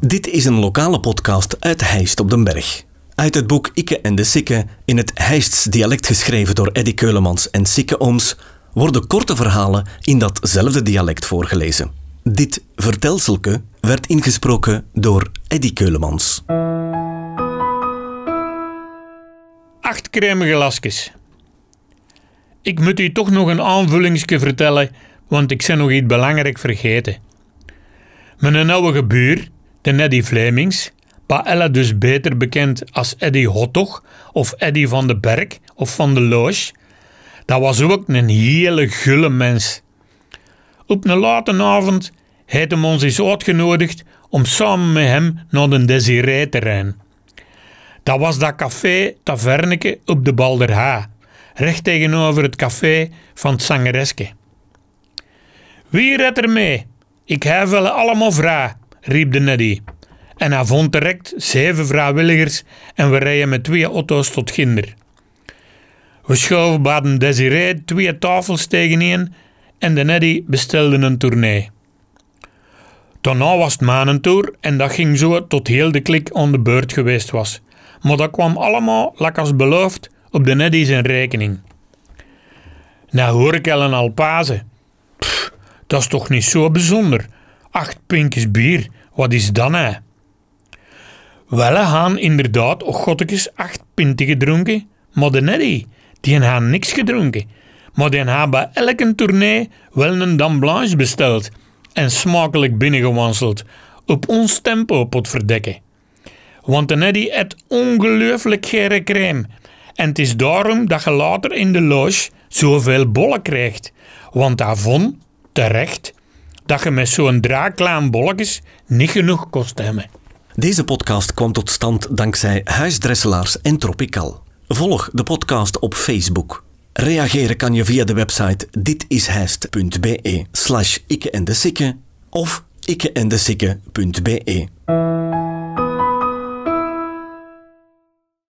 Dit is een lokale podcast uit Heist op den Berg. Uit het boek Ikke en de Sikke, in het Heists dialect geschreven door Eddy Keulemans en Sikke Ooms, worden korte verhalen in datzelfde dialect voorgelezen. Dit vertelselke werd ingesproken door Eddy Keulemans. Acht crème glasjes. Ik moet u toch nog een aanvullingsje vertellen, want ik ben nog iets belangrijk vergeten. Mijn oude buur, de Neddy Flemings, Paella dus beter bekend als Eddy Hotdog of Eddy van de Berg of van de Loge, dat was ook een hele gulle mens. Op een late avond heeft hem ons eens uitgenodigd om samen met hem naar de Desiree te rijden. Dat was dat café Taverneke op de Balderha, recht tegenover het café van het Zangereske. Wie redt er mee? Ik heb wel allemaal vraag, riep de Neddy. En hij vond direct zeven vrijwilligers en we rijden met twee auto's tot Ginder. We schoven baden Desiree twee tafels tegeneen en de Neddy bestelde een tournee. Daarna was het manentour en dat ging zo tot heel de klik aan de beurt geweest was. Maar dat kwam allemaal, lak als beloofd, op de Neddy zijn rekening. Nou hoor ik al. Pff, dat is toch niet zo bijzonder. Acht pinkjes bier, wat is dan hè? Wel, gaan inderdaad, och godtekes, acht pinten gedronken, maar de Neddy, die hebben niks gedronken. Maar die hebben bij elke tournee wel een dame blanche besteld en smakelijk binnengewanseld, op ons tempo pot verdekken. Want de Neddy eet ongelooflijk gere crème. En het is daarom dat je later in de loge zoveel bollen krijgt. Want vond, terecht, dat je met zo'n draaklaan bolletjes niet genoeg kost hebben. Deze podcast kwam tot stand dankzij Huisdresselaars en Tropical. Volg de podcast op Facebook. Reageren kan je via de website ditishijst.be slash ikke en de of ikkeendesikke.be.